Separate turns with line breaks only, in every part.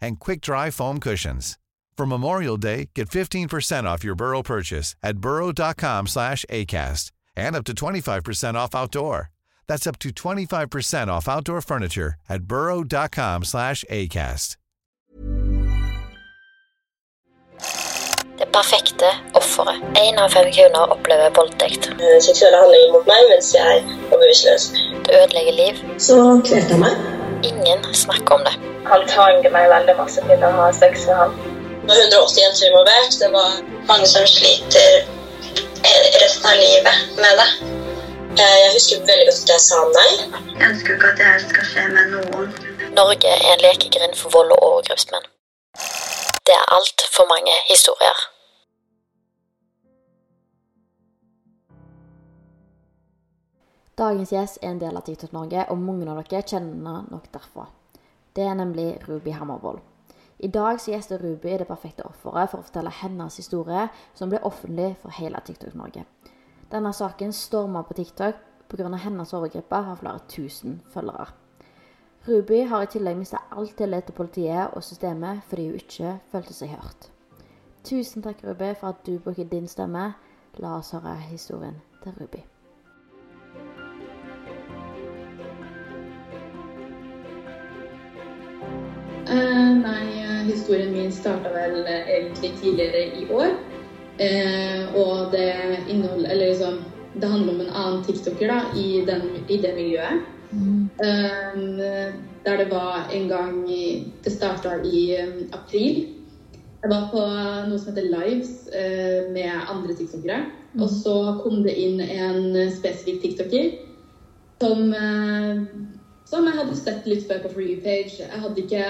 and quick-dry foam cushions. For Memorial Day, get 15% off your Burrow purchase at burrow.com slash ACAST and up to 25% off outdoor. That's up to 25% off outdoor furniture at burrow.com slash ACAST.
Det perfekte offeret. Én av fem kvinner opplever voldtekt.
Eh, seksuelle handlinger mot meg mens jeg var bevisstløs.
Det ødelegger liv.
Så kvelte han meg.
Ingen snakker om det.
Han tvang meg veldig masse til å ha sex med ham.
Det var 180 jenter involvert. Det var mange som sliter resten av livet med det. Eh, Jeg husker veldig godt at jeg sa nei.
Jeg ønsker ikke at det her skal skje med noen.
Norge er en lekegrind for vold og overgrepsmenn. Det er altfor mange historier.
Dagens gjest er en del av TikTok Norge, og mange av dere kjenner henne nok derfra. Det er nemlig Ruby Hammervoll. I dag så gjester Ruby det perfekte offeret for å fortelle hennes historie, som ble offentlig for hele TikTok Norge. Denne saken storma på TikTok pga. hennes overgriper har flere tusen følgere. Ruby har i tillegg mista all tillit til politiet og systemet fordi hun ikke følte seg hørt. Tusen takk, Ruby, for at du bruker din stemme. La oss høre historien til Ruby.
Historien min starta vel eh, egentlig tidligere i år. Eh, og det inneholder Eller liksom Det handler om en annen tiktoker da, i, den, i det miljøet. Eh, der det var en gang i, Det starta i eh, april. Jeg var på noe som heter Lives eh, med andre tiktokere. Og så kom det inn en spesifikk tiktoker som eh, som jeg hadde sett litt før på For You-page. Jeg hadde ikke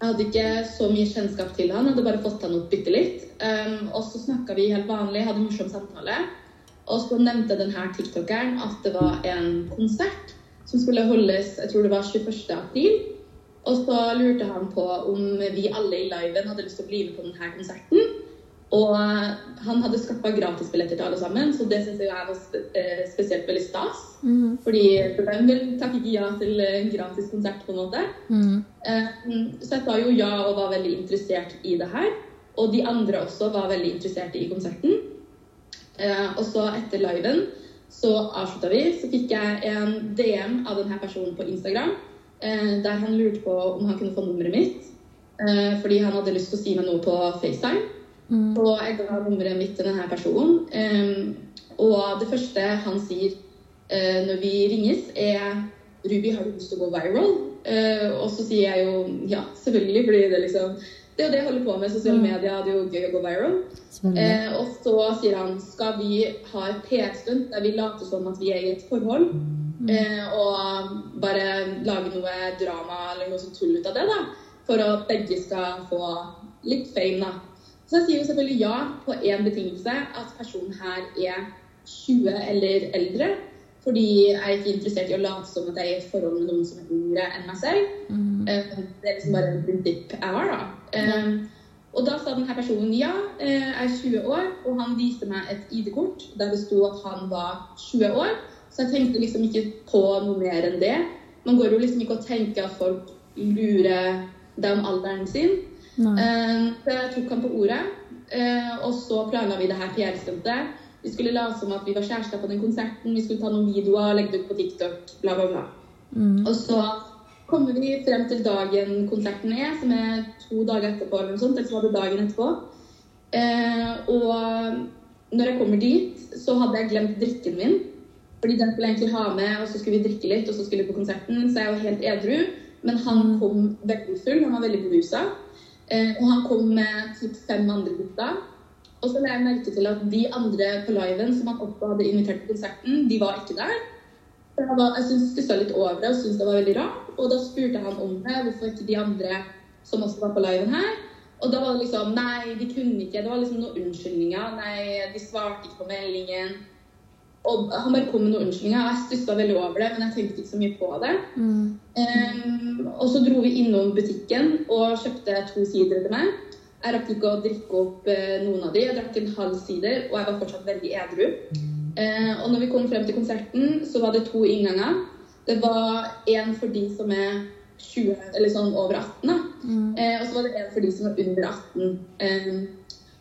jeg hadde ikke så mye kjennskap til han, hadde bare fått han opp bitte litt. Um, og så snakka vi helt vanlig, hadde en morsom samtale. Og så nevnte denne tiktokeren at det var en konsert som skulle holdes jeg tror det var 21. april. Og så lurte han på om vi alle i liven hadde lyst til å bli med på denne konserten. Og han hadde skaffa gratisbilletter til alle sammen, så det syns jeg var eh, spesielt veldig stas. Fordi hvem vil takke ikke ja til en gratis konsert, på en måte? Mm. Så jeg sa jo ja og var veldig interessert i det her. Og de andre også var veldig interessert i konserten. Eh, Og så etter liven så avslutta vi. Så fikk jeg en DM av denne personen på Instagram eh, der han lurte på om han kunne få nummeret mitt. eh, Fordi han hadde lyst til å si meg noe på FaceTime. Og jeg ga nummeret mitt til denne personen. Um, Og det første han sier uh, når vi ringes, er Ruby, har du lyst til å gå viral? Uh, og så sier jeg jo ja, selvfølgelig, fordi det liksom det er jo det jeg holder på med. Sosiale medier. Det er jo gøy å gå viral. Eh, og så sier han skal vi ha et PR-stunt der vi later som at vi er i et forhold. Eh, og bare lage noe drama eller noe sånt tull ut av det. da, For at begge skal få litt fame. da. Så sier jo selvfølgelig ja på én betingelse, at personen her er 20 eller eldre. Fordi jeg er ikke interessert i å late som at jeg er i et forhold med noen som er yngre enn meg selv. Mm. Det er liksom bare en prinsipp jeg har, da. Mm. Og da sa denne personen ja, eh, jeg er 20 år, og han viste meg et ID-kort der det sto at han var 20 år. Så jeg tenkte liksom ikke på noe mer enn det. Man går jo liksom ikke og tenker at folk lurer deg om alderen sin. Eh, så jeg tok han på ordet, eh, og så planla vi det her PR-stuntet. Vi skulle late som at vi var kjærester på den konserten, vi skulle ta noen videoer, legge det ut på TikTok, bla, bla, bla. Og så kommer vi frem til dagen konserten er, som er to dager etterpå, eller noe sånt. Eller så var det dagen etterpå. Eh, og når jeg kommer dit, så hadde jeg glemt drikken min. Fordi den skulle jeg egentlig ha med, og så skulle vi drikke litt, og så skulle vi på konserten. Så jeg jo helt edru. Men han kom veldig full, han var veldig berusa. Eh, og han kom med typ fem andre gutter. Og så la jeg merke til at de andre på liven som han også hadde invitert til konserten, de var ikke der. Jeg, var, jeg synes stussa litt over det og syntes det var veldig rart. Og da spurte han om det, hvorfor ikke de andre som også var på liven her. Og da var det liksom Nei, de kunne ikke. Det var liksom noen unnskyldninger. Nei, de svarte ikke på meldingen. Og han bare kom med noen unnskyldninger. Jeg stussa veldig over det, men jeg tenkte ikke så mye på det. Um, og så dro vi innom butikken og kjøpte to sider til meg. Jeg rakk ikke å drikke opp eh, noen av de. Jeg drakk en halv sider, og jeg var fortsatt veldig edru. Uh, og når vi kom frem til konserten, så var det to innganger. Det var én for de som er 20, eller sånn over 18, da. Eh, og så var det en for de som var under 18. Eh,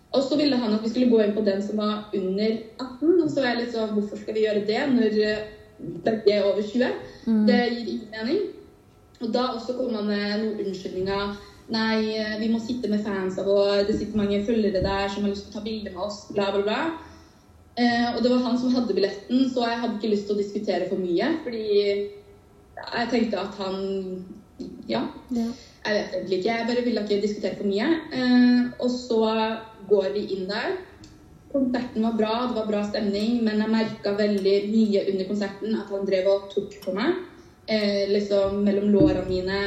og så ville han at vi skulle gå inn på den som var under 18. Og så var jeg litt sånn Hvorfor skal vi gjøre det når eh, begge er over 20? Det gir ingen mening. Og da også kom han med noen unnskyldninger. Nei, eh, vi må sitte med fansa våre, det sitter mange følgere der som har lyst til å ta bilde med oss, bla, bla, bla. Eh, og det var han som hadde billetten, så jeg hadde ikke lyst til å diskutere for mye. Fordi jeg tenkte at han Ja. Jeg vet egentlig ikke. Jeg bare ville ikke diskutere for mye. Eh, og så går vi inn der. Konserten var bra, det var bra stemning, men jeg merka veldig mye under konserten at han drev og tok på meg. Eh, liksom mellom lårene mine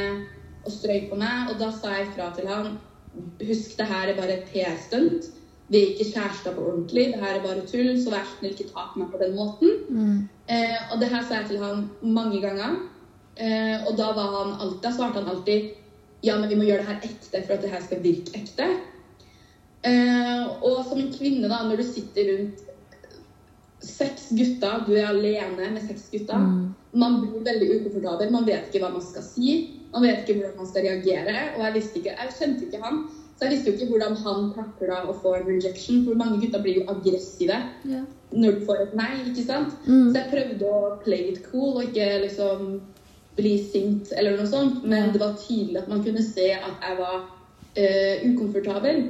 og strøyk på meg. Og da sa jeg fra til han Husk, det her er bare et PR-stunt. Vi er ikke kjærester på ordentlig. Det her er bare tull, så vær snill, ikke ta på meg på den måten. Eh, og det her sa jeg til han mange ganger. Eh, og da, var han alltid, svarte han alltid ja, men vi må gjøre det her ekte for at det her skal virke ekte. Eh, og som en kvinne, da, når du sitter rundt seks gutter, du er alene med seks gutter, man blir veldig ukomfortabel. Man vet ikke hva man skal si. Man vet ikke hvordan man skal reagere. Og jeg visste ikke, jeg kjente ikke han. Så jeg visste jo ikke hvordan han takla å få en rejection. For mange gutter blir jo aggressive når du får et nei. ikke sant? Så jeg prøvde å play it cool og ikke liksom bli sint eller noe sånt. Men det var tydelig at man kunne se at jeg var uh, ukomfortabel.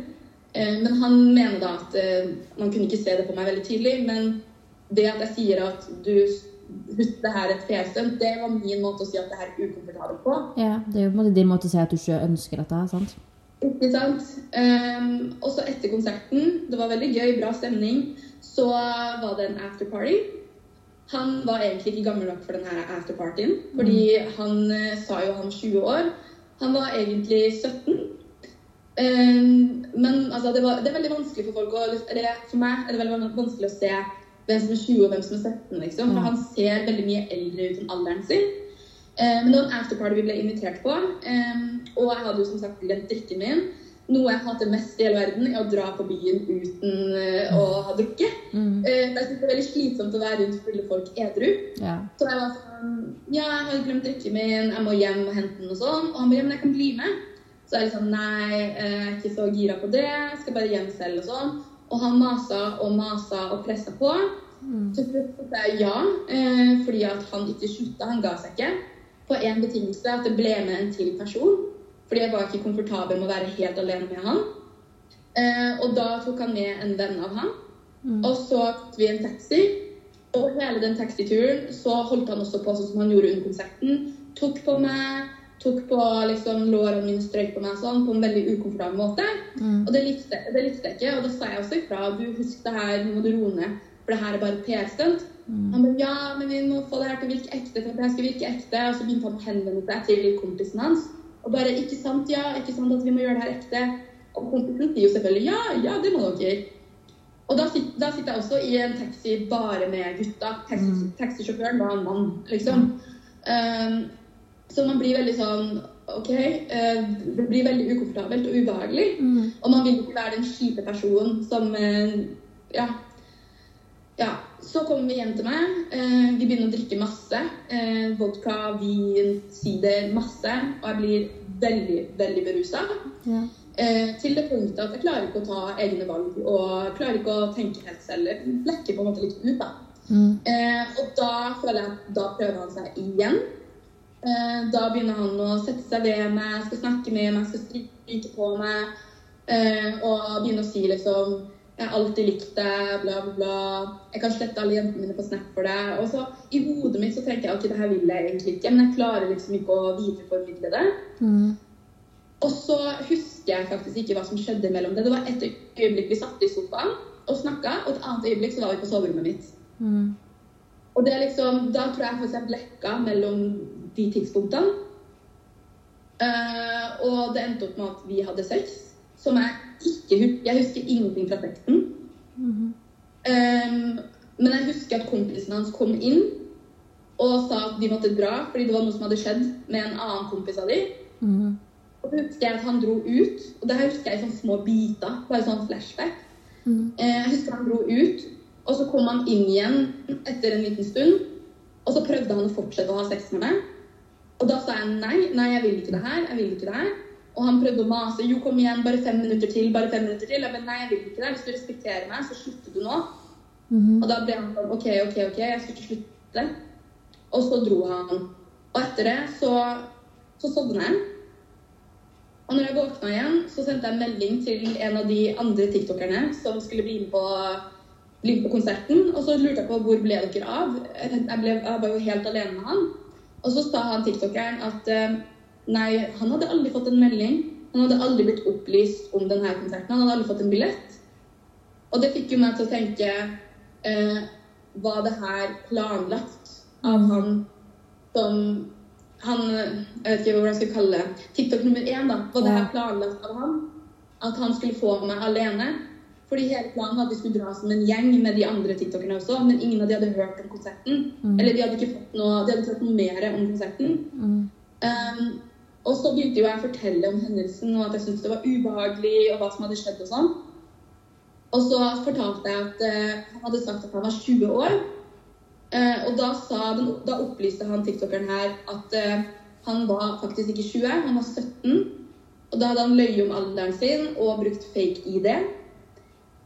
Uh, men han mener da at uh, man kunne ikke se det på meg veldig tydelig. Men det at jeg sier at du Husk, det her er et festunt, det var min måte å si at det her er ukomfortabel på.
Ja, det er jo din måte å si at du ikke ønsker dette sant?
Ikke sant? Um, og så etter konserten, det var veldig gøy, bra stemning, så var det en afterparty. Han var egentlig ikke gammel nok for denne afterpartyen, fordi han eh, sa jo han 20 år. Han var egentlig 17. Um, men altså, det, var, det er veldig vanskelig for folk å eller For meg er det veldig vanskelig å se hvem som er 20 og hvem som er 17. liksom. For han ser veldig mye eldre ut enn alderen sin. Eh, men det var en afterparty vi ble invitert på. Eh, og jeg hadde jo som sagt glemt drikken min. Noe jeg hater mest i hele verden, er å dra på byen uten eh, å ha drukket.
Mm.
Eh, jeg synes det er veldig slitsomt å være rundt fulle folk edru.
Ja.
Så jeg var sånn Ja, jeg har glemt drikken min, jeg må hjem og hente den og sånn. Og han bare Ja, men jeg kan bli med. Så jeg sånn Nei, eh, jeg er ikke så gira på det. Jeg skal bare hjem selv og sånn. Og han masa og masa og pressa på. Slutt så sa jeg ja, eh, fordi at han ikke slutta. Han ga seg ikke. På én betingelse, at det ble med en til person. Fordi jeg var ikke komfortabel med å være helt alene med han. Eh, og da tok han med en venn av han. Og så tok vi en taxi. Og hele den taxituren så holdt han også på sånn som han gjorde under konserten. Tok på meg, tok på liksom lårene mine, strøyk på meg sånn, på en veldig ukomfortabel måte. Og det likte, det likte jeg ikke. Og da sa jeg også ifra. Du, husk det her, nå må du roe ned. For det her er bare PR-stunt. Han bare ja, men vi må få det her til å virke ekte. for at det her skal virke ekte. Og så begynte han å henvende seg til kompisen hans. Og bare ikke sant, ja, ikke sant at vi må gjøre det her ekte. Og kompisen sier jo selvfølgelig ja, ja, det må dere. Og da, sit, da sitter jeg også i en taxi bare med gutta. Taxi, Taxisjåføren var en mann, liksom. Um, så man blir veldig sånn OK, Uh, det blir veldig ukomfortabelt og ubehagelig. Og man vil ikke være den kjipe personen som uh, Ja. Ja. Så kommer vi hjem til meg. Eh, vi begynner å drikke masse. Eh, vodka, vin, sider, masse. Og jeg blir veldig, veldig berusa.
Ja.
Eh, til det punktet at jeg klarer ikke å ta egne valg og klarer ikke å tenke helt selv. Blekker på en måte litt ut, da.
Mm.
Eh, og da føler jeg at da prøver han seg igjen. Eh, da begynner han å sette seg ved meg, skal snakke med meg, skal stryke på meg. Eh, og begynne å si liksom Jeg har alltid likt det, bla, bla, bla. Jeg kan slette alle jentene mine på Snap for det. Og så i hodet mitt så tenker jeg ok, det her vil jeg egentlig ikke, men jeg klarer liksom ikke å videreformidle det.
Mm.
Og så husker jeg faktisk ikke hva som skjedde mellom det. Det var et øyeblikk vi satt i sofaen og snakka, og et annet øyeblikk så var vi på soverommet mitt.
Mm.
Og det er liksom, da tror jeg faktisk jeg blekka mellom de tidspunktene. Uh, og det endte opp med at vi hadde sex, som jeg ikke husker. Jeg husker ingenting fra sexen. Eh, men jeg husker at kompisen hans kom inn og sa at de måtte dra fordi det var noe som hadde skjedd med en annen kompis av dem.
Mm.
Og så husker jeg at han dro ut, og det her husker jeg i sånne små biter, bare sånn flashback.
Mm.
Jeg husker han dro ut, og så kom han inn igjen etter en liten stund. Og så prøvde han å fortsette å ha sex med meg. Og da sa jeg nei, nei, jeg vil ikke det her, jeg vil ikke det her. Og han prøvde å mase. Jo, kom igjen, bare fem minutter til, bare fem minutter til. Jeg bare, nei, jeg vil ikke det. Hvis du respekterer meg, så slutter du nå.
Mhm.
Og da ble han sånn OK, OK, OK, jeg skal ikke slutte. Og så dro han. Og etter det så, så sovna jeg. Og når jeg våkna igjen, så sendte jeg melding til en av de andre tiktokerne som skulle bli med på, bli med på konserten. Og så lurte jeg på hvor ble dere av. Jeg, ble, jeg var jo helt alene med han. Og så sa han tiktokeren at eh, nei, han hadde aldri fått en melding. Han hadde aldri blitt opplyst om denne konserten. Han hadde aldri fått en billett. Og det fikk jo meg til å tenke eh, Var det her planlagt av han som han, Jeg vet ikke hva jeg skal kalle det. TikTok nummer én, da. Var det her planlagt av han? At han skulle få meg alene? Fordi hele planen var at vi skulle dra som en gjeng med de andre tiktokerne også, men ingen av de hadde hørt om konserten.
Mm.
Eller de hadde ikke fått noe, de hadde fått noe mer om konserten.
Mm.
Um, og så begynte jo jeg å fortelle om hendelsen, og at jeg syntes det var ubehagelig, og hva som hadde skjedd og sånn. Og så fortalte jeg at eh, han hadde sagt at han var 20 år. Eh, og da, sa den, da opplyste han tiktokeren her at eh, han var faktisk ikke 20, han var 17. Og da hadde han løyet om alderen sin og brukt fake ID.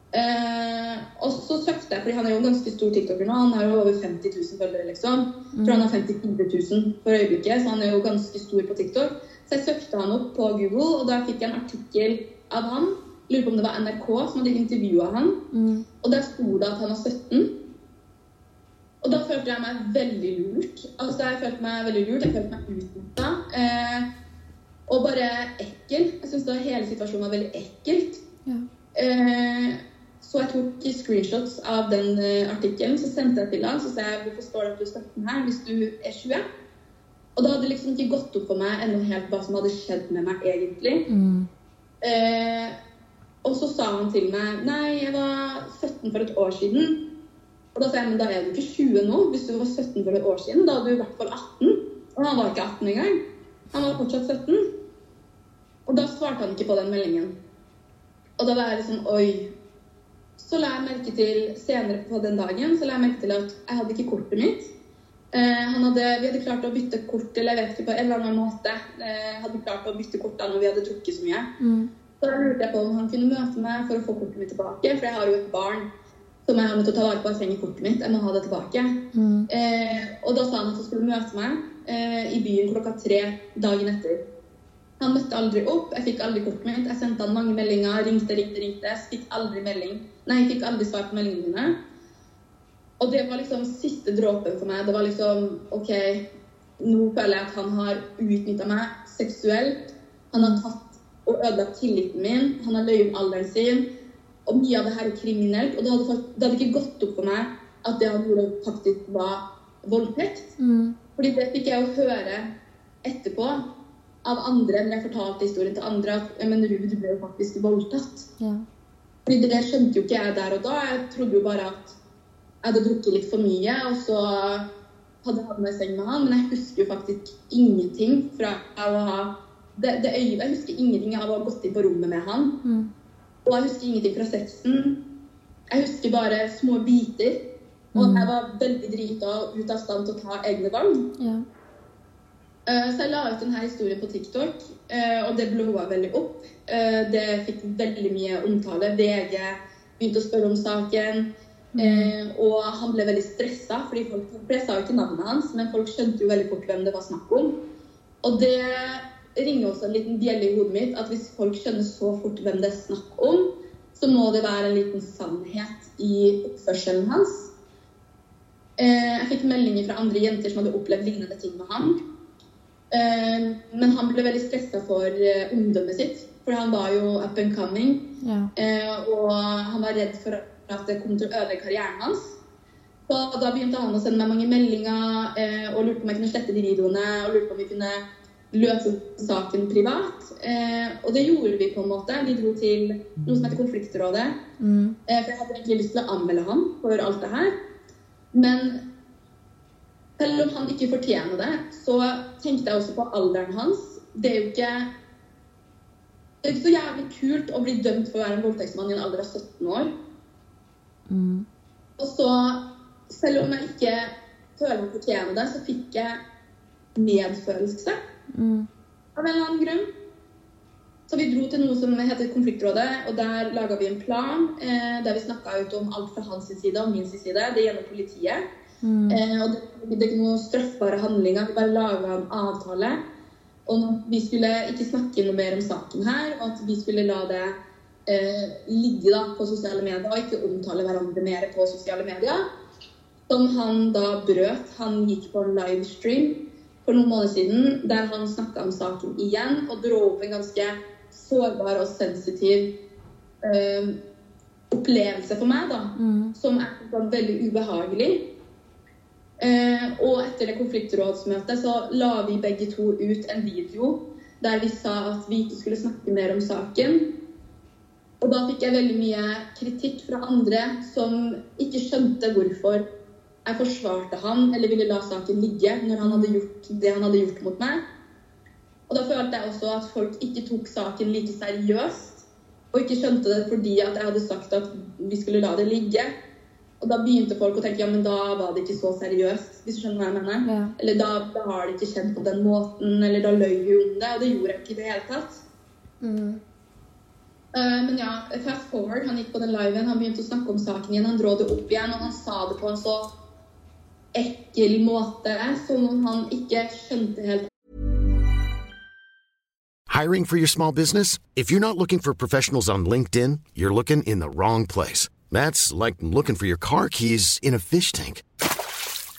Uh, og så søkte jeg, fordi han er jo en ganske stor tiktoker nå, han har jo over 50 000 følgere, liksom. For tror han har 54 000 for øyeblikket, så han er jo ganske stor på TikTok. Så jeg søkte han opp på Google, og da fikk jeg en artikkel av han. Lurer på om det var NRK som hadde intervjua han.
Mm.
Og der sto det at han var 17. Og da følte jeg meg veldig lurt. Altså, jeg følte meg veldig lurt, jeg følte meg utnytta. Eh, og bare ekkel. Jeg syns hele situasjonen var veldig ekkelt.
Ja.
Eh, så jeg tok screenshots av den eh, artikkelen, så sendte jeg til han, så sa jeg hvorfor står det at du er 17 her hvis du er 20? Og det hadde liksom ikke gått opp for meg ennå helt hva som hadde skjedd med meg egentlig.
Mm.
Eh, og så sa han til meg Nei, jeg var 17 for et år siden. Og da sa jeg men da er du ikke 20 nå. Hvis du var 17 for et år siden, da hadde du i hvert fall 18. Og han var ikke 18 engang. Han var fortsatt 17. Og da svarte han ikke på den meldingen. Og da var jeg liksom Oi. Så la jeg merke til senere på den dagen så la jeg merke til at jeg hadde ikke kortet mitt. Eh, han hadde, vi hadde klart å bytte kort eller jeg vet ikke på en eller annen måte. Eh, hadde klart å bytte kort da når vi hadde drukket så mye.
Mm.
Så da lurte jeg på om han kunne møte meg for å få kortet mitt tilbake. For jeg har jo et barn som jeg har nødt til å ta vare på. Jeg trenger kortet mitt. Jeg må ha det tilbake.
Mm.
Eh, og da sa han at han skulle møte meg eh, i byen klokka tre dagen etter. Han møtte aldri opp. Jeg fikk aldri kortet mitt. Jeg sendte han mange meldinger. Ringte, ringte, ringte. Jeg fikk aldri melding. Nei, jeg fikk aldri svar på meldingene mine. Og det var liksom siste dråpen for meg. Det var liksom OK, nå føler jeg at han har utnytta meg seksuelt. Han har tatt og ødelagt tilliten min. Han har løyet om alderen sin. Og mye av det her er kriminelt. Og det hadde, fakt- det hadde ikke gått opp for meg at det han gjorde, faktisk var voldtekt.
Mm.
Fordi det fikk jeg jo høre etterpå av andre når jeg fortalte historien til andre at men Ruud ble jo faktisk voldtatt.
Ja.
Fordi det skjønte jo ikke jeg der og da. Jeg trodde jo bare at jeg hadde drukket litt for mye, og så hadde jeg hatt meg i seng med han. Men jeg husker jo faktisk ingenting fra å ha det, det øyet, Jeg husker ingenting av å ha gått inn på rommet med han.
Mm.
Og jeg husker ingenting fra sexen. Jeg husker bare små biter. Og
Mm.
jeg var veldig drita og ute av stand til å ta egne valg.
Ja.
Eh, Så jeg la ut denne historien på TikTok, eh, og det blowa veldig opp. Eh, Det fikk veldig mye omtale. VG begynte å spørre om saken. Eh, Og han ble veldig stressa, fordi folk for sa jo ikke navnet hans, men folk skjønte jo veldig fort hvem det var snakk om. Og det ringer også en liten bjelle i hodet mitt at hvis folk skjønner så fort hvem det er snakk om, så må det være en liten sannhet i oppførselen hans. Eh, Jeg fikk meldinger fra andre jenter som hadde opplevd lignende ting med ham. Eh, Men han ble veldig stressa for eh, omdømmet sitt, for han var jo up and coming.
Ja.
Eh, Og han var redd for at det kom til å ødelegge karrieren hans. Så da begynte han å sende meg mange meldinger eh, og lurte på om jeg kunne slette de videoene. Og lurte på om vi kunne løse saken privat. Eh, og det gjorde vi på en måte. Vi dro til noe som heter Konfliktrådet.
Mm.
Eh, for jeg hadde egentlig lyst til å anmelde ham for alt det her. Men selv om han ikke fortjener det, så tenkte jeg også på alderen hans. Det er jo ikke det er ikke så jævlig kult å bli dømt for å være en voldtektsmann i en alder av 17 år.
Mm.
Og så, selv om jeg ikke føler meg fortjener det, så fikk jeg medfølelse
Mm.
av en eller annen grunn. Så vi dro til noe som heter Konfliktrådet, og der laga vi en plan eh, der vi snakka ut om alt fra hans side og min side. Det gjelder politiet.
Mm.
Eh, og det, det er ikke noen straffbare handlinger. Vi bare laga en avtale. Og vi skulle ikke snakke noe mer om saken her, og at vi skulle la det eh, ligge da, på sosiale medier, og ikke omtale hverandre mer på sosiale medier. Som han da brøt. Han gikk på en livestream for noen måneder siden der han snakka om saken igjen, og dro opp en ganske sårbar og sensitiv eh, opplevelse for meg, da
Mm.
som er sånn veldig ubehagelig. Eh, og etter det konfliktrådsmøtet så la vi begge to ut en video der vi sa at vi ikke skulle snakke mer om saken. Og da fikk jeg veldig mye kritikk fra andre som ikke skjønte hvorfor jeg forsvarte han eller ville la saken ligge når han hadde gjort det han hadde gjort mot meg. Og da følte jeg også at folk ikke tok saken like seriøst. Og ikke skjønte det fordi at jeg hadde sagt at vi skulle la det ligge. Og da begynte folk å tenke ja, men da var det ikke så seriøst. hvis du skjønner hva jeg mener.
Ja.
Eller da, da har det ikke skjedd på den måten, eller da løy vi om det. Og det gjorde jeg ikke i det hele tatt.
Mm.
Eh, men ja, fast forward. Han gikk på den liven, han begynte å snakke om saken igjen. Han dro det opp igjen, og han sa det på en så ekkel måte som om han ikke skjønte helt
Hiring for your small business? If you're not looking for professionals on LinkedIn, you're looking in the wrong place. That's like looking for your car keys in a fish tank.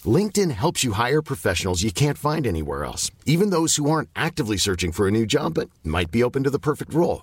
LinkedIn helps you hire professionals you can't find anywhere else, even those who aren't actively searching for a new job but might be open to the perfect role.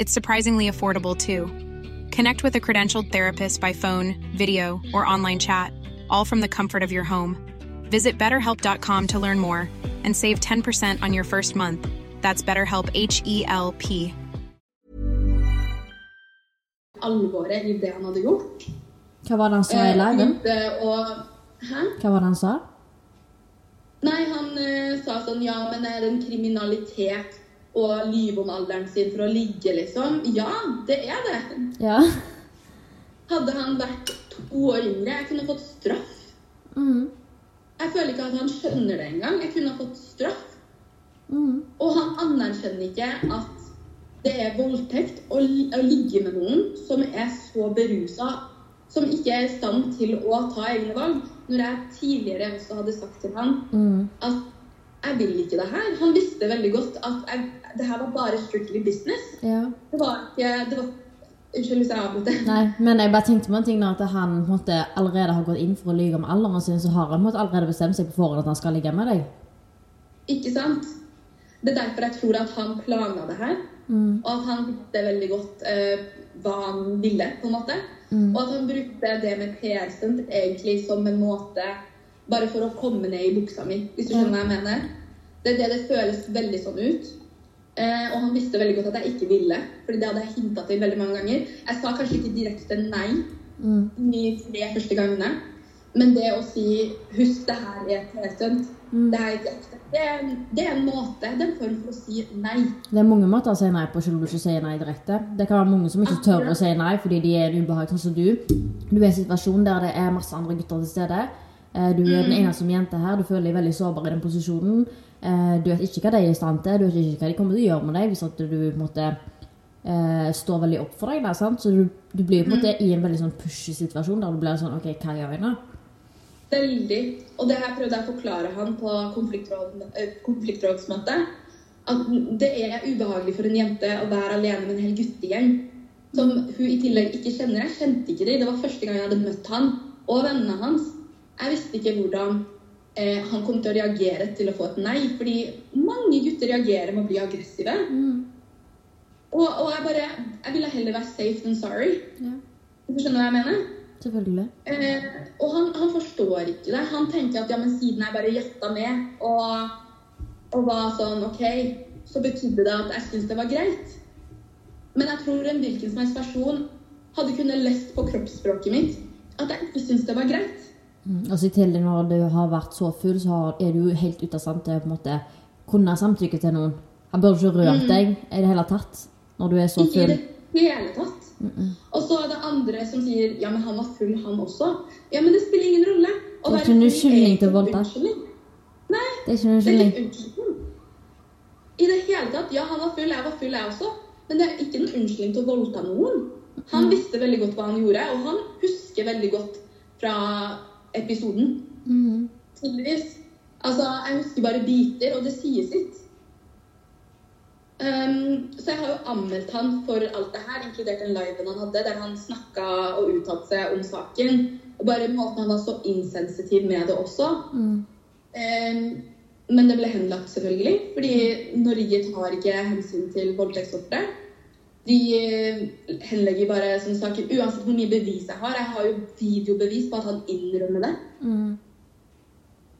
It's surprisingly affordable too. Connect with a credentialed therapist by phone, video, or online chat, all from the comfort of your home. Visit betterhelp.com to learn more and save 10% on your first month. That's BetterHelp H E L P.
alvoret i det han hadde gjort.
Hva var det han sa i
Eh,
liven?
Hæ?
Hva var det han sa?
Nei, han eh, sa sånn Ja, men er det en kriminalitet å lyve om alderen sin for å ligge, liksom? Ja, det er det.
Ja.
Hadde han vært to år yngre, jeg kunne fått straff.
Mm.
Jeg føler ikke at han skjønner det engang. Jeg kunne fått straff.
Mm.
Og han anerkjenner ikke at det er voldtekt å, å ligge med noen som er så berusa, som ikke er i stand til å ta egne valg. Når jeg tidligere også hadde sagt til han
Mm.
at jeg vil ikke det her. Han visste veldig godt at jeg, det her var bare strictly business.
Ja.
Det var ikke det var, Unnskyld hvis jeg avbryter.
Nei, men jeg bare tenkte på en ting nå, at han måtte, allerede har gått inn for å lyve om alderen sin, så har han måtte, allerede bestemt seg på forhånd at han skal ligge med deg.
Ikke sant? Det er derfor jeg tror at han planla det her. Og at han visste veldig godt eh, hva han ville, på en måte.
Mm.
Og at han brukte det med PR-stunt egentlig som en måte bare for å komme ned i buksa mi, hvis du skjønner hva jeg mener. Det er det det føles veldig sånn ut. Eh, og han visste veldig godt at jeg ikke ville, fordi det hadde jeg hinta til veldig mange ganger. Jeg sa kanskje ikke direkte nei
Mm.
de tre første gangene, men det å si 'husk, det her er PR-stunt',
Mm.
det, er ikke ekte», det, det er en måte, det er en form for å si nei.
Det er mange måter å si nei på selv om du ikke sier nei direkte. Det kan være mange som ikke tør å si nei fordi de er en ubehag, sånn som du. Du er i en situasjon der det er masse andre gutter til stede. Eh, Du er den eneste som jente her. Du føler deg veldig sårbar i den posisjonen. Eh, Du vet ikke hva de er i stand til. Du vet ikke hva de kommer til å gjøre med deg hvis at du på en måte eh, står veldig opp for deg. Der, sant? Så du, du blir på en måte i en veldig sånn pushy situasjon der du blir sånn OK, hva gjør jeg nå?
Veldig. Og det her prøvde jeg å forklare han på konfliktråd, konfliktrådsmøtet. At det er ubehagelig for en jente å være alene med en hel guttegjeng. Som hun i tillegg ikke kjenner. Jeg kjente ikke dem. Det var første gang jeg hadde møtt han og vennene hans. Jeg visste ikke hvordan eh, han kom til å reagere til å få et nei. Fordi mange gutter reagerer med å bli aggressive. Og, og jeg bare Jeg ville heller være safe than sorry.
Ja.
Du skjønner hva jeg mener?
Selvfølgelig.
Eh, og han, han forstår ikke det. Han tenker at ja, men siden jeg bare gjetta med og, og var sånn OK, så betydde det at jeg syntes det var greit. Men jeg tror en hvilken som helst person hadde kunnet lest på kroppsspråket mitt at jeg ikke syntes det var greit.
Mm. Og så i tillegg når du har vært så full, så har, er du jo helt ute av stand til å på en måte kunne samtykke til noen. Han burde ikke rørt
Mm.
deg i det hele tatt når du er så full.
Ikke i det hele tatt. Og så er det andre som sier ja, men han var full, han også. Ja, men det spiller ingen rolle. Og
Det er ikke en
full
unnskyldning til voldtekt.
Nei,
Det er ikke noen unnskyldning.
I det hele tatt. Ja, han var full, jeg var full, jeg også. Men det er ikke en unnskyldning til å voldta noen. Han visste veldig godt hva han gjorde, og han husker veldig godt fra episoden.
Mm.
Tydeligvis. Altså, jeg husker bare biter, og det sier sitt. Um, så jeg har jo anmeldt han for alt det her, inkludert den liven han hadde, der han snakka og uttalte seg om saken. Og bare måten han var så insensitiv med det også.
Mm.
Um, men det ble henlagt, selvfølgelig. Fordi Norge tar ikke hensyn til voldtektsofre. De eh, henlegger bare sånne saker uansett hvor mye bevis jeg har. Jeg har jo videobevis på at han innrømmer det.
Mm.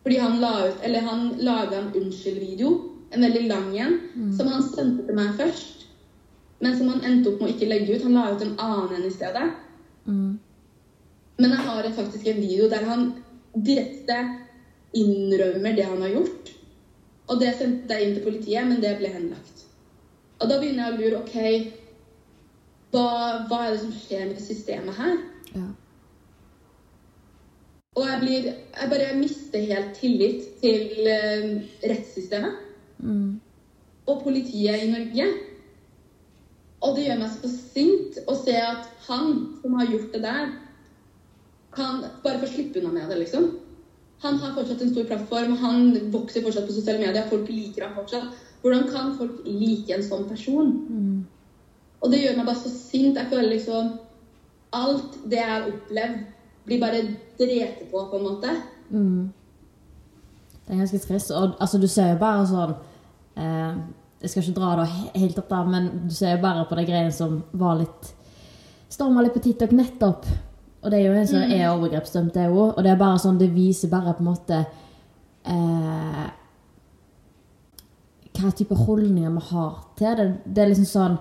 Fordi han la ut, eller han laga en unnskyld-video, en veldig lang en, som han sendte til meg først. Men som han endte opp med å ikke legge ut. Han la ut en annen en i stedet.
Mm.
Men jeg har faktisk en video der han direkte innrømmer det han har gjort. Og det sendte jeg inn til politiet, men det ble henlagt. Og da begynner jeg å lure OK, hva, hva er det som skjer med systemet her?
Ja.
Og jeg blir Jeg bare mister helt tillit til uh, rettssystemet
Mm.
og politiet i Norge. Og det gjør meg så sint å se at han som har gjort det der, kan bare få slippe unna med det, liksom. Han har fortsatt en stor plattform, han vokser fortsatt på sosiale medier, folk liker ham fortsatt. Hvordan kan folk like en sånn person?
Mm.
Og det gjør meg bare så sint. Jeg føler liksom Alt det jeg har opplevd, blir bare drete på, på en måte.
Mm. Det er ganske trist. Og altså, du ser jo bare sånn eh, Jeg skal ikke dra det helt opp der, men du ser jo bare på de greiene som var litt Storma litt på TikTok nettopp. Og det er jo en som er overgrepsdømt, det òg. Og det er bare sånn, det viser bare på en måte eh, hva type holdninger vi har til det. Det er liksom sånn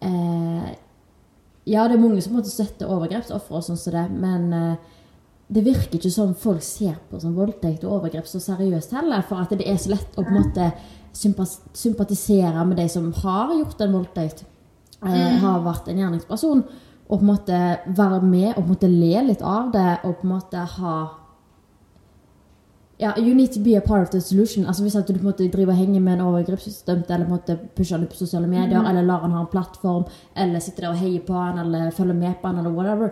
eh, Ja, det er mange som måtte støtte overgrepsofre og sånn som det, men eh, det virker ikke som folk ser på som voldtekt og overgrep så seriøst heller, for at det er så lett å på en måte sympatisere med de som har gjort en voldtekt, eh, har vært en gjerningsperson, og på en måte være med og på en måte le litt av det, og på en måte ha ja, you need to be a part of the solution. Altså Hvis at du på en måte driver og henger med en overgrepsdømt, eller på en måte pusher han ut på sosiale medier, eller lar han ha en plattform, eller sitter der og heier på han, eller følger med på han, eller whatever,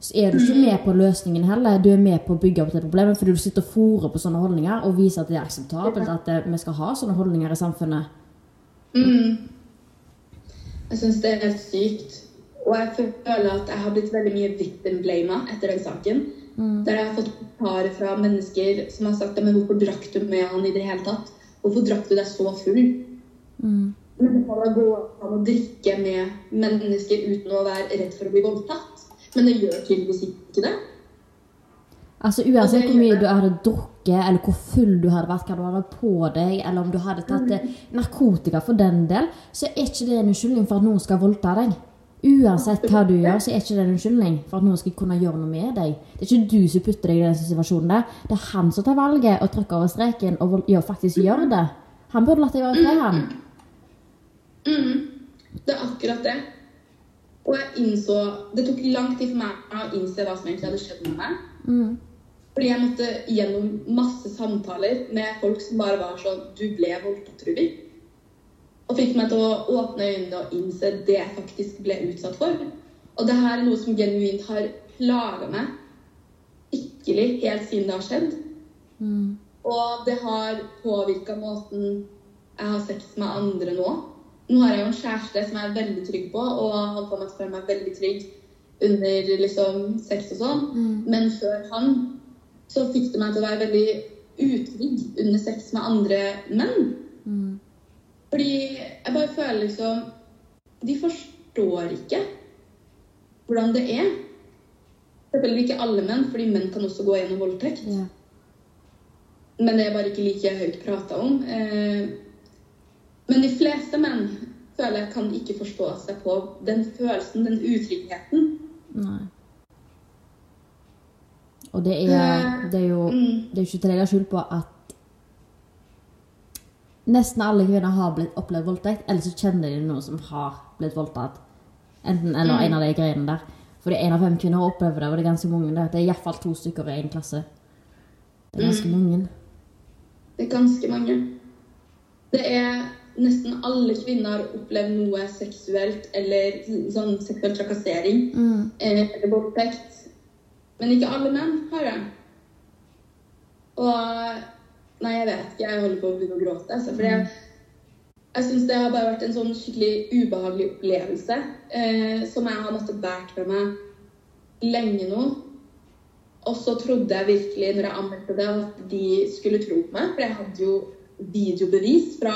så er du ikke med på løsningen heller. Du er med på å bygge opp det problemet, fordi du sitter og fòrer på sånne holdninger og viser at det er akseptabelt at det, vi skal ha sånne holdninger i samfunnet.
Mm. Jeg syns det er helt sykt. Og jeg føler at jeg har blitt veldig mye victim-blama etter den saken. Der jeg har fått kommentarer fra mennesker som har sagt men hvorfor drakk du med han i det hele tatt? Hvorfor drakk du deg så full? Men det kan gå an å drikke med mennesker uten å være redd for å bli voldtatt. Men det gjør tydeligvis ikke det.
Altså Uansett hvor mye du hadde drukket, eller hvor full du hadde vært, hva du hadde på deg, eller om du hadde tatt eh, narkotika for den del, så er ikke det en unnskyldning for at noen skal voldta deg. Uansett hva du gjør, så er ikke det en unnskyldning for at noen skal kunne gjøre noe med deg. Det er ikke du som putter deg i den situasjonen der. Det er han som tar valget og trykker over streken og gjør, faktisk gjør det. Han burde latt deg være i fred, han.
Mm, det er akkurat det. Og jeg innså Det tok lang tid for meg å innse hva som egentlig hadde skjedd med meg.
Mm.
Fordi jeg måtte gjennom masse samtaler med folk som bare var sånn Du ble voldtatt, Ruby. Og fikk meg til å åpne øynene og innse det jeg faktisk ble utsatt for. Og det her er noe som genuint har plaga meg skikkelig helt siden det har skjedd.
Mm.
Og det har påvirka måten jeg har sex med andre nå. Nå har jeg jo en kjæreste som jeg er veldig trygg på, og han får meg til å føle meg veldig trygg under liksom, sex og sånn. Men før han så fikk det meg til å være veldig utrygg under sex med andre menn.
Mm.
Fordi jeg bare føler liksom De forstår ikke hvordan det er. Selvfølgelig ikke alle menn, fordi menn kan også gå gjennom voldtekt.
Ja.
Men det er bare ikke like høyt prata om. Eh, men de fleste menn føler jeg kan ikke forstå seg på den følelsen, den utryggheten.
Nei. Og det er, det er jo
Mm.
Det er ikke til å legge skjul på at nesten alle kvinner har blitt opplevd voldtekt, eller så kjenner de noen som har blitt voldtatt. Enten eller
Mm.
en av de greiene der. Fordi én av fem kvinner opplever det, og det er ganske mange. Det Det er iallfall to stykker i én klasse. Det er ganske mange.
Det er ganske mange. Det er nesten alle kvinner har opplevd noe seksuelt eller sånn seksuell trakassering
Mm.
eh, eller voldtekt. Men ikke alle menn har det. Og Nei, jeg vet ikke. Jeg holder på å begynne å gråte. Altså, for jeg, jeg syns det har bare vært en sånn skikkelig ubehagelig opplevelse eh, som jeg har måttet bært med meg lenge nå. Og så trodde jeg virkelig, når jeg anmeldte det, at de skulle tro på meg. For jeg hadde jo videobevis fra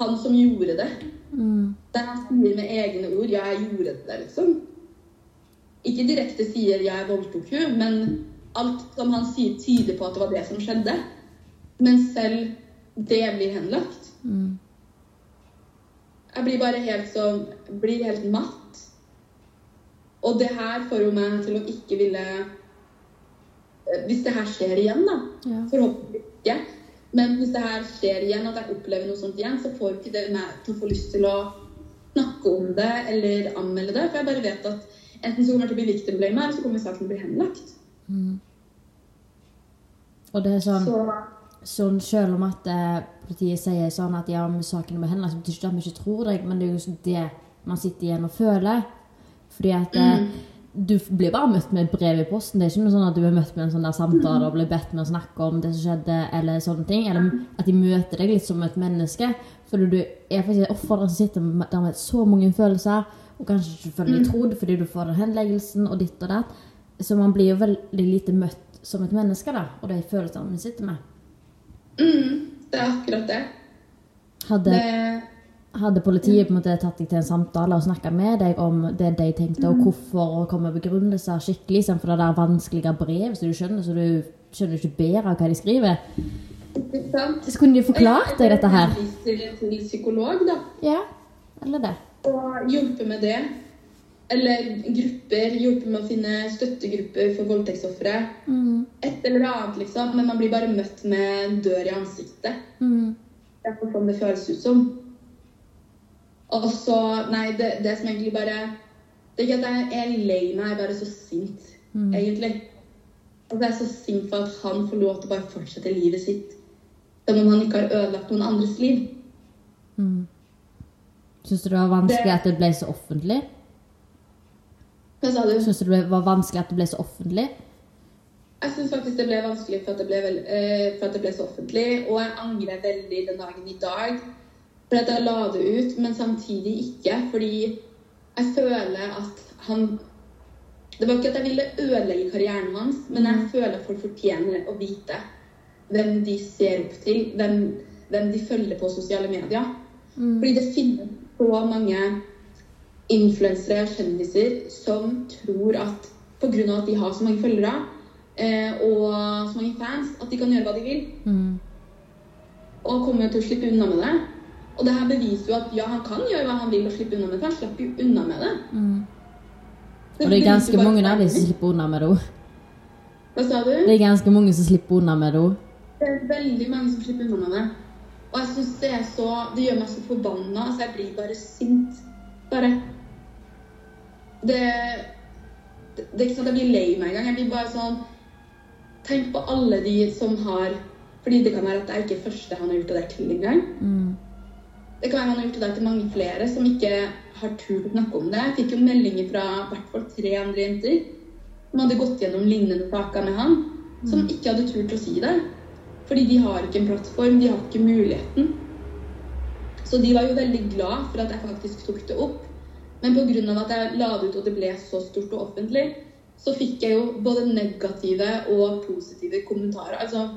han som gjorde det.
Mm.
Der han sier med egne ord 'ja, jeg gjorde det', liksom. Ikke direkte sier 'jeg voldtok henne', men alt som han sier, tyder på at det var det som skjedde. Men selv det blir henlagt.
Mm.
Jeg blir bare helt sånn Blir helt matt. Og det her får jo meg til å ikke ville eh, Hvis det her skjer igjen, da.
Ja.
Forhåpentligvis ikke. Men hvis det her skjer igjen, at jeg opplever noe sånt igjen, så får ikke det meg til å få lyst til å snakke om det eller anmelde det. For jeg bare vet at enten så kommer det til å bli victim blame, eller så kommer saken til å bli henlagt.
Mm. Og det er sånn
Så
Sånn selv om at eh, politiet sier sånn at ja, men saken må henlagt, så betyr ikke at vi ikke tror deg, men det er jo sånn det man sitter igjen og føler. Fordi at eh, du blir bare møtt med et brev i posten. Det er ikke noe sånn at du blir møtt med en sånn der samtale og blir bedt med å snakke om det som skjedde, eller sånne ting. Eller at de møter deg litt som et menneske. Fordi du er faktisk offer som sitter med, med så mange følelser, og kanskje ikke føler deg trodd fordi du får den henleggelsen og ditt og datt. Så man blir jo veldig lite møtt som et menneske, da, og de følelsene man sitter med.
Mm, det er akkurat det.
Hadde,
det
hadde politiet på en måte tatt deg til en samtale og snakka med deg om det de tenkte, og hvorfor, og komme med begrunnelser skikkelig, istedenfor det der vanskelige brev, så du skjønner, så du skjønner ikke bedre av hva de skriver, så kunne de forklart deg dette her.
Jeg til, til psykolog, da.
Ja, eller det.
Og hjulpet med det. Eller grupper. hjulpet med å finne støttegrupper for voldtektsofre.
Mm,
Et eller annet, liksom. Men man blir bare møtt med en dør i ansiktet.
mm,
Det er sånn det føles ut som. Og så Nei, det, det som egentlig bare Det er ikke at jeg er lei meg, jeg er bare så sint,
Mm.
egentlig. Og jeg er så sint for at han får lov til å bare fortsette livet sitt som om han ikke har ødelagt noen andres liv.
mm. Syns du det var vanskelig at det ble så offentlig?
Hva sa du?
Syns du det var vanskelig at det ble så offentlig?
Jeg syns faktisk det ble vanskelig for at det ble, vel, eh, for at det ble så offentlig. Og jeg angrer veldig den dagen i dag for at jeg la det ut, men samtidig ikke. Fordi jeg føler at han Det var ikke at jeg ville ødelegge karrieren hans, men jeg føler at folk fortjener å vite hvem de ser opp til, hvem, hvem de følger på sosiale medier. Fordi det finnes så mange influensere kjendiser som tror at pga. at de har så mange følgere eh, og så mange fans, at de kan gjøre hva de vil.
Mm.
Og kommer til å slippe unna med det. Og det her beviser jo at ja, han kan gjøre hva han vil og slippe unna med det, for han slapp jo unna med det.
Mm.
Det
Og det er ganske mange av de som slipper unna med det òg.
Hva sa du?
Det er ganske mange som slipper unna med det òg.
Det er veldig mange som slipper unna med det. Og jeg synes det er så Det gjør meg så forbanna. Altså, jeg blir bare sint. Bare. Det Det, det er ikke sånn at jeg blir lei meg engang. Jeg blir bare sånn Tenk på alle de som har Fordi det kan være at det er ikke første han har gjort det der til engang.
Mm.
Det kan være han har gjort det der til mange flere som ikke har turt å snakke om det. Jeg fikk jo meldinger fra i hvert fall tre andre jenter som hadde gått gjennom lignende saker med han, som ikke hadde turt å si det. Fordi de har ikke en plattform, de har ikke muligheten. Så de var jo veldig glad for at jeg faktisk tok det opp. Men pga. at jeg la det ut og det ble så stort og offentlig, så fikk jeg jo både negative og positive kommentarer. Altså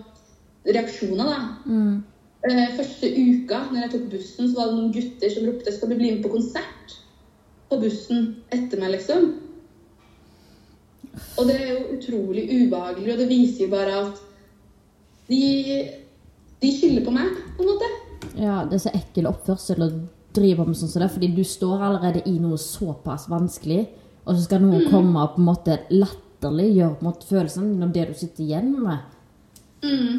reaksjoner, da.
Mm.
Eh, første uka når jeg tok bussen, så var det noen gutter som ropte 'Skal du bli med på konsert?' på bussen etter meg, liksom. Og det er jo utrolig ubehagelig, og det viser jo bare at de, de skylder på meg, på en måte.
Ja, det er så ekkel oppførsel å drive med sånn som det, fordi du står allerede i noe såpass vanskelig, og så skal noen komme og på en måte latterliggjøre på en måte følelsen det du sitter igjen med.
Mm,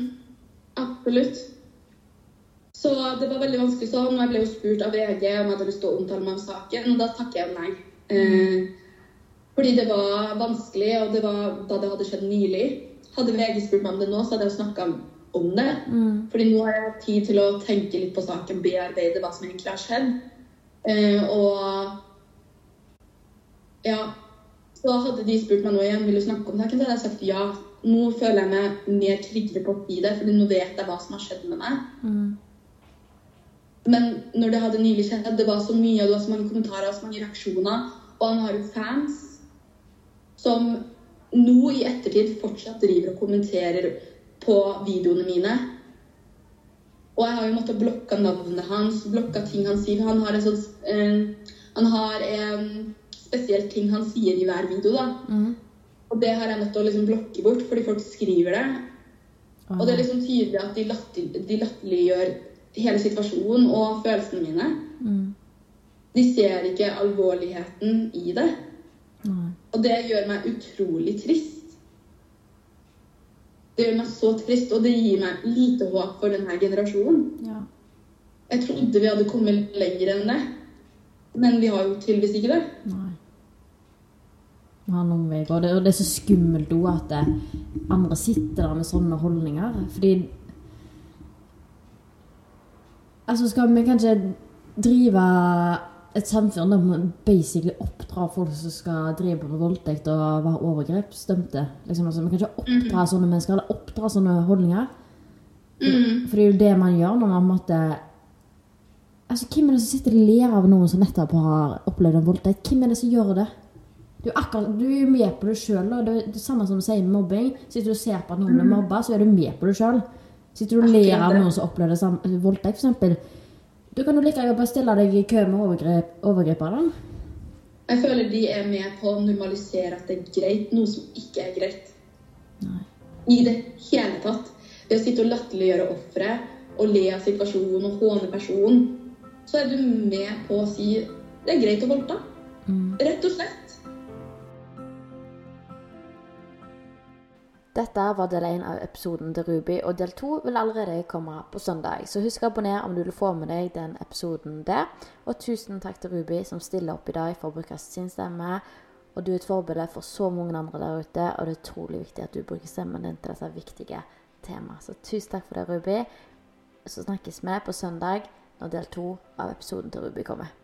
absolutt. Så det var veldig vanskelig sånn. Jeg ble jo spurt av VG om jeg hadde lyst til å omtale meg om saken, og da takker jeg nei. Eh, fordi det var vanskelig, og det var da det hadde skjedd nylig. Hadde VG spurt meg om det nå, så hadde jeg snakka om det.
Mm.
Fordi nå har jeg tid til å tenke litt på saken, bearbeide hva som egentlig har skjedd. Eh, og ja. Så hadde de spurt meg nå igjen vil du snakke om saken, så hadde jeg sagt ja. Nå føler jeg meg mer tryggere på å si det, fordi nå vet jeg hva som har skjedd med meg.
Mm.
Men når det hadde nylig skjedd, det var så mye, og det var så mange kommentarer og så mange reaksjoner, og han har jo fans som nå i ettertid fortsatt driver og kommenterer på videoene mine. Og jeg har jo måttet blokke navnet hans, blokka ting han sier. Han har en sånn eh, Han har en spesiell ting han sier i hver video, da.
Mm.
Og det har jeg måttet liksom blokke bort, fordi folk skriver det. Og det er liksom tydelig at de latter- de latterliggjør hele situasjonen og følelsene mine.
Mm.
De ser ikke alvorligheten i det.
Nei.
Og det gjør meg utrolig trist. Det gjør meg så trist, og det gir meg lite håp for denne generasjonen.
Ja.
Jeg trodde vi hadde kommet lenger enn det, men vi har jo tydeligvis ikke det.
Nei. Vi har noen veier, gå. Det, og det er så skummelt òg at det, andre sitter der med sånne holdninger. Fordi Altså, skal vi kanskje drive et samfunn der man basically oppdrar folk som skal drive på med voldtekt og være overgrepsdømte? Liksom, altså, man kan ikke oppdra sånne mennesker, eller oppdra sånne holdninger. For, for det er jo det man gjør når man måtte Altså, Hvem er det som sitter og ler av noen som nettopp har opplevd en voldtekt? Hvem er det som gjør det? Du akkurat, du er jo med på det sjøl. Det er det samme som du sier med mobbing. Sitter du og ser på at noen blir mobba, så er du med på det sjøl. Sitter du og ler av noen som opplevde voldtekt, voldtekt, f.eks. Du kan jo like gjerne bare stille deg i kø med overgrep, overgripere. da.
Jeg føler de er med på å normalisere at det er greit, noe som ikke er greit. I det hele tatt. Ved å sitte og latterliggjøre offeret og le av situasjonen og håne personen, så er du med på å si det er greit å voldta. Rett og slett.
Dette var del 1 av episoden til Ruby, og del 2 vil allerede komme på søndag. Så husk å abonnere om du vil få med deg den episoden der. Og tusen takk til Ruby som stiller opp i dag for å bruke sin stemme. Og du er et forbilde for så mange andre der ute, og det er utrolig viktig at du bruker stemmen din til dette viktige temaet. Så tusen takk for det, Ruby. Så snakkes vi på søndag når del 2 av episoden til Ruby kommer.